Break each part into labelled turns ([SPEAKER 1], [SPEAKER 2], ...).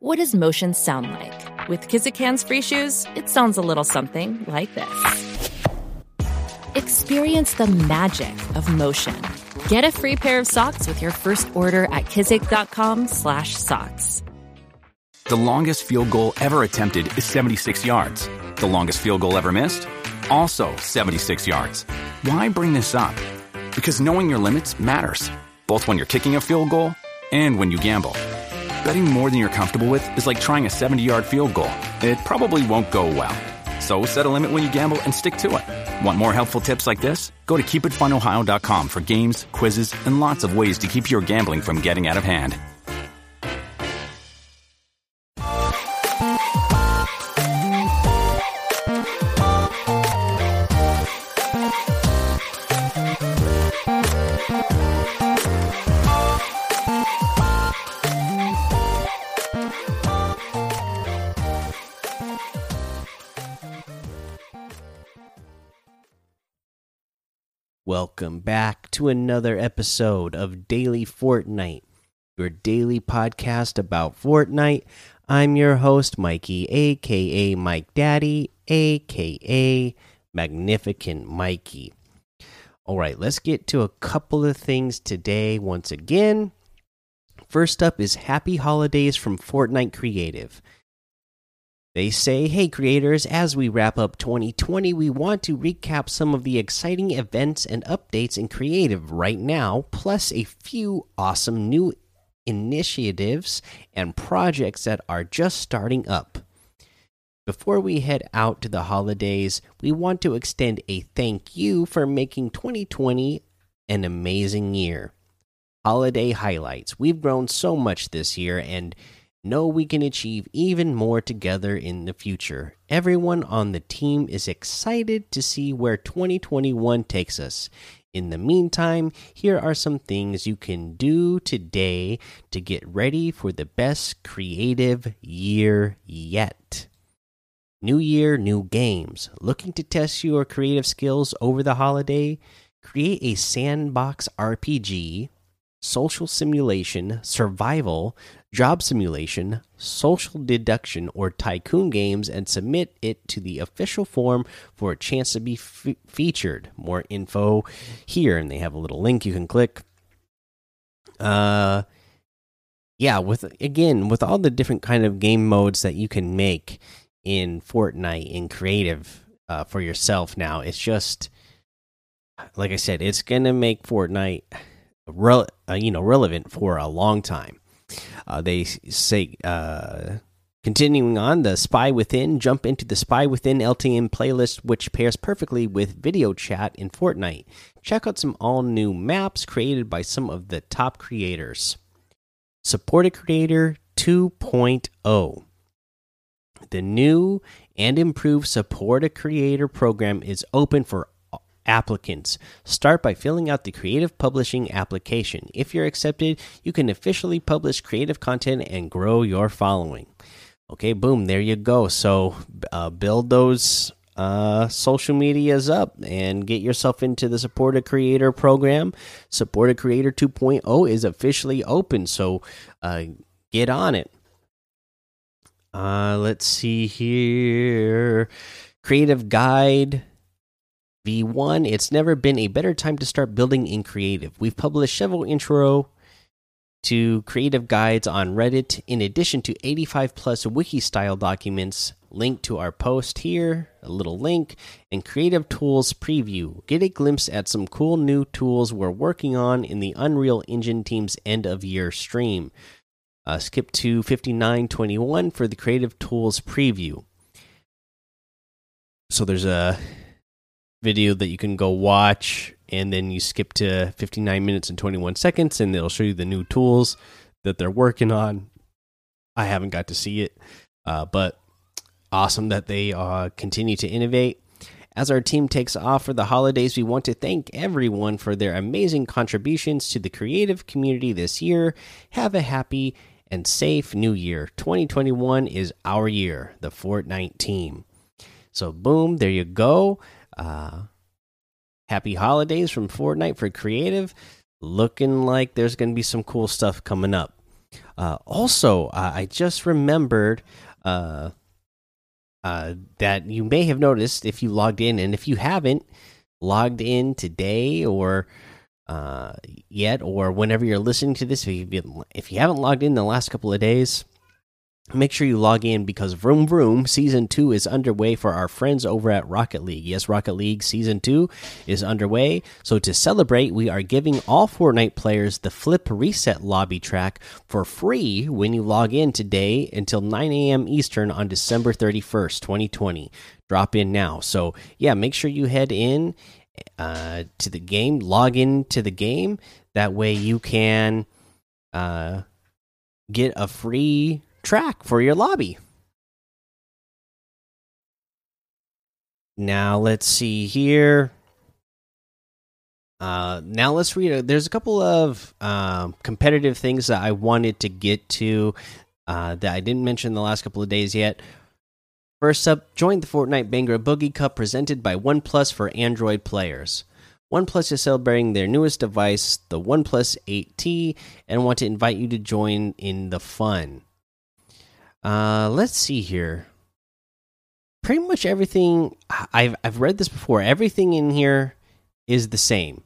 [SPEAKER 1] What does motion sound like? With Kizik hands free shoes, it sounds a little something like this. Experience the magic of motion. Get a free pair of socks with your first order at kizik.com/socks.
[SPEAKER 2] The longest field goal ever attempted is 76 yards. The longest field goal ever missed? Also 76 yards. Why bring this up? Because knowing your limits matters, both when you're kicking a field goal and when you gamble. Betting more than you're comfortable with is like trying a 70 yard field goal. It probably won't go well. So set a limit when you gamble and stick to it. Want more helpful tips like this? Go to keepitfunohio.com for games, quizzes, and lots of ways to keep your gambling from getting out of hand.
[SPEAKER 3] Welcome back to another episode of Daily Fortnite, your daily podcast about Fortnite. I'm your host, Mikey, aka Mike Daddy, aka Magnificent Mikey. All right, let's get to a couple of things today once again. First up is Happy Holidays from Fortnite Creative. They say, hey, creators, as we wrap up 2020, we want to recap some of the exciting events and updates in creative right now, plus a few awesome new initiatives and projects that are just starting up. Before we head out to the holidays, we want to extend a thank you for making 2020 an amazing year. Holiday highlights. We've grown so much this year and know we can achieve even more together in the future. Everyone on the team is excited to see where 2021 takes us. In the meantime, here are some things you can do today to get ready for the best creative year yet. New year, new games. Looking to test your creative skills over the holiday? Create a sandbox RPG social simulation, survival, job simulation, social deduction, or tycoon games and submit it to the official form for a chance to be featured. More info here, and they have a little link you can click. Uh, yeah, with again with all the different kind of game modes that you can make in Fortnite in creative uh, for yourself now, it's just like I said, it's gonna make Fortnite uh, you know relevant for a long time. Uh, they say uh, continuing on the Spy Within, jump into the Spy Within LTM playlist, which pairs perfectly with video chat in Fortnite. Check out some all new maps created by some of the top creators. Support a Creator 2.0. The new and improved Support a Creator program is open for applicants. Start by filling out the Creative Publishing application. If you're accepted, you can officially publish creative content and grow your following. Okay, boom, there you go. So uh, build those uh, social medias up and get yourself into the Support a Creator program. Support a Creator 2.0 is officially open, so uh, get on it. Uh, let's see here. Creative Guide V1, it's never been a better time to start building in creative. We've published several intro to creative guides on Reddit, in addition to 85 plus wiki style documents linked to our post here, a little link, and creative tools preview. Get a glimpse at some cool new tools we're working on in the Unreal Engine team's end of year stream. Uh, skip to 5921 for the creative tools preview. So there's a video that you can go watch and then you skip to 59 minutes and 21 seconds and it'll show you the new tools that they're working on. I haven't got to see it uh, but awesome that they uh, continue to innovate. As our team takes off for the holidays we want to thank everyone for their amazing contributions to the creative community this year. Have a happy and safe new year. 2021 is our year the fortnite team. So boom there you go uh, happy holidays from Fortnite for creative. Looking like there's going to be some cool stuff coming up. Uh, also, uh, I just remembered uh, uh, that you may have noticed if you logged in, and if you haven't logged in today or uh, yet, or whenever you're listening to this, if you, if you haven't logged in the last couple of days, make sure you log in because Vroom Vroom Season 2 is underway for our friends over at Rocket League. Yes, Rocket League Season 2 is underway. So, to celebrate, we are giving all Fortnite players the Flip Reset lobby track for free when you log in today until 9 a.m. Eastern on December 31st, 2020. Drop in now. So, yeah, make sure you head in uh, to the game, log in to the game. That way you can uh, get a free track for your lobby. Now let's see here. Uh, now let's read. There's a couple of um, competitive things that I wanted to get to uh, that I didn't mention the last couple of days yet. First up, join the Fortnite Banger Boogie Cup presented by OnePlus for Android players. OnePlus is celebrating their newest device, the OnePlus 8T, and want to invite you to join in the fun. Uh, let's see here. Pretty much everything I've I've read this before. Everything in here is the same.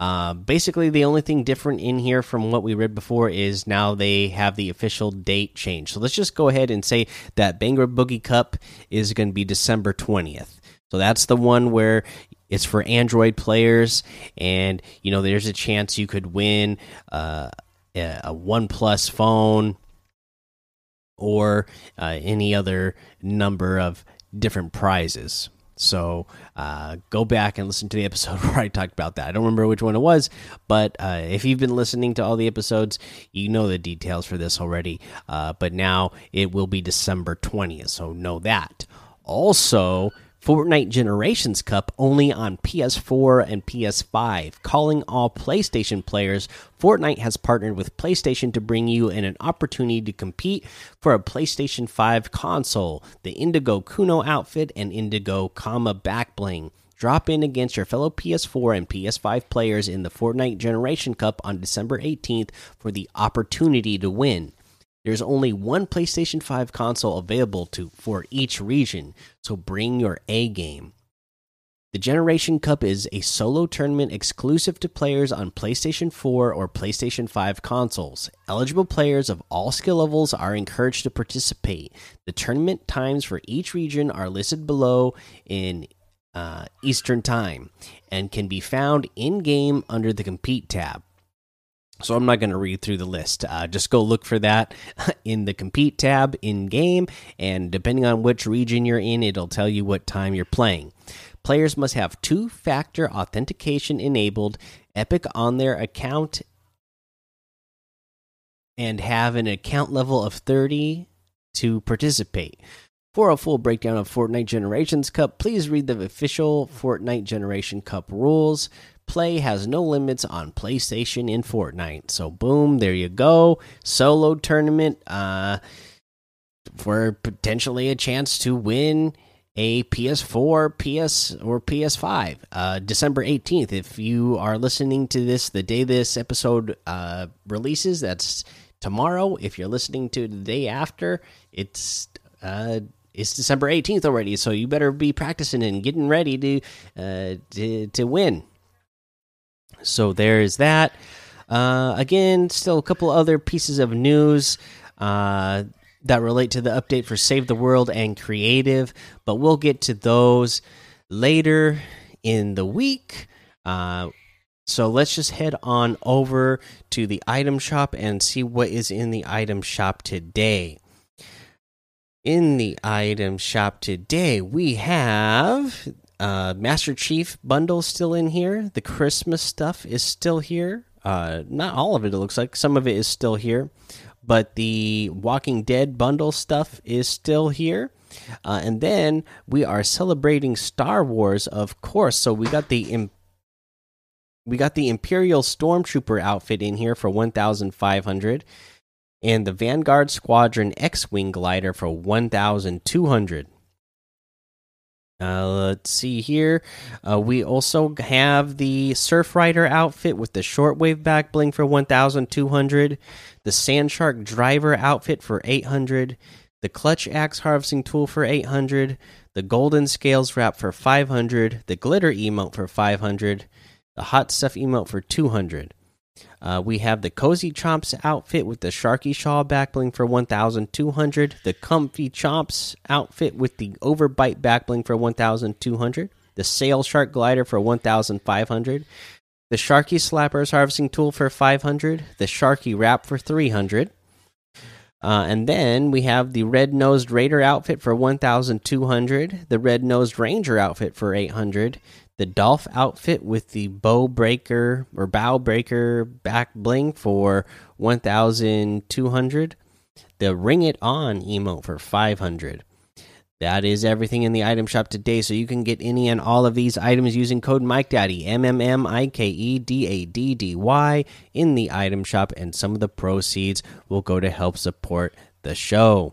[SPEAKER 3] Uh, basically, the only thing different in here from what we read before is now they have the official date change. So let's just go ahead and say that Banger Boogie Cup is going to be December 20th. So that's the one where it's for Android players, and you know there's a chance you could win uh, a OnePlus phone or uh, any other number of different prizes. So uh, go back and listen to the episode where I talked about that. I don't remember which one it was, but uh, if you've been listening to all the episodes, you know the details for this already. Uh, but now it will be December 20th, so know that. Also, Fortnite Generations Cup only on PS4 and PS5. Calling all PlayStation players, Fortnite has partnered with PlayStation to bring you an, an opportunity to compete for a PlayStation 5 console, the Indigo Kuno outfit, and Indigo Comma Backbling. Drop in against your fellow PS4 and PS5 players in the Fortnite Generation Cup on December 18th for the opportunity to win. There's only one PlayStation 5 console available to for each region, so bring your A game. The Generation Cup is a solo tournament exclusive to players on PlayStation 4 or PlayStation 5 consoles. Eligible players of all skill levels are encouraged to participate. The tournament times for each region are listed below in uh, Eastern Time and can be found in game under the Compete tab. So I'm not going to read through the list. Uh, just go look for that in the compete tab in game, and depending on which region you're in, it'll tell you what time you're playing. Players must have two factor authentication enabled, Epic on their account, and have an account level of 30 to participate. For a full breakdown of Fortnite Generations Cup, please read the official Fortnite Generation Cup rules play has no limits on PlayStation in Fortnite. So boom, there you go. Solo tournament uh for potentially a chance to win a PS4, PS or PS5. Uh December 18th. If you are listening to this the day this episode uh releases, that's tomorrow. If you're listening to the day after, it's uh it's December 18th already, so you better be practicing and getting ready to uh, to, to win. So there's that. Uh, again, still a couple other pieces of news uh, that relate to the update for Save the World and Creative, but we'll get to those later in the week. Uh, so let's just head on over to the item shop and see what is in the item shop today. In the item shop today, we have uh, Master Chief bundle still in here. The Christmas stuff is still here. Uh, not all of it, it looks like. Some of it is still here. But the Walking Dead bundle stuff is still here. Uh, and then we are celebrating Star Wars, of course. So we got the we got the Imperial Stormtrooper outfit in here for 1,500, and the Vanguard Squadron X-wing glider for 1,200. Uh, let's see here. Uh, we also have the Surf Rider outfit with the shortwave back bling for 1,200. The Sand Shark Driver outfit for 800. The Clutch Axe Harvesting Tool for 800. The Golden Scales Wrap for 500. The Glitter Emote for 500. The Hot Stuff Emote for 200. Uh, we have the Cozy Chomps outfit with the Sharky Shawl backbling for 1,200. The Comfy Chomps outfit with the Overbite backbling for 1,200. The Sail Shark Glider for 1,500. The Sharky Slappers Harvesting Tool for 500. The Sharky Wrap for 300. Uh, and then we have the Red Nosed Raider outfit for 1,200. The Red Nosed Ranger outfit for 800 the Dolph outfit with the bow breaker or bow breaker back bling for 1200 the ring it on emote for 500 that is everything in the item shop today so you can get any and all of these items using code mike daddy m m m i k e d a d d y in the item shop and some of the proceeds will go to help support the show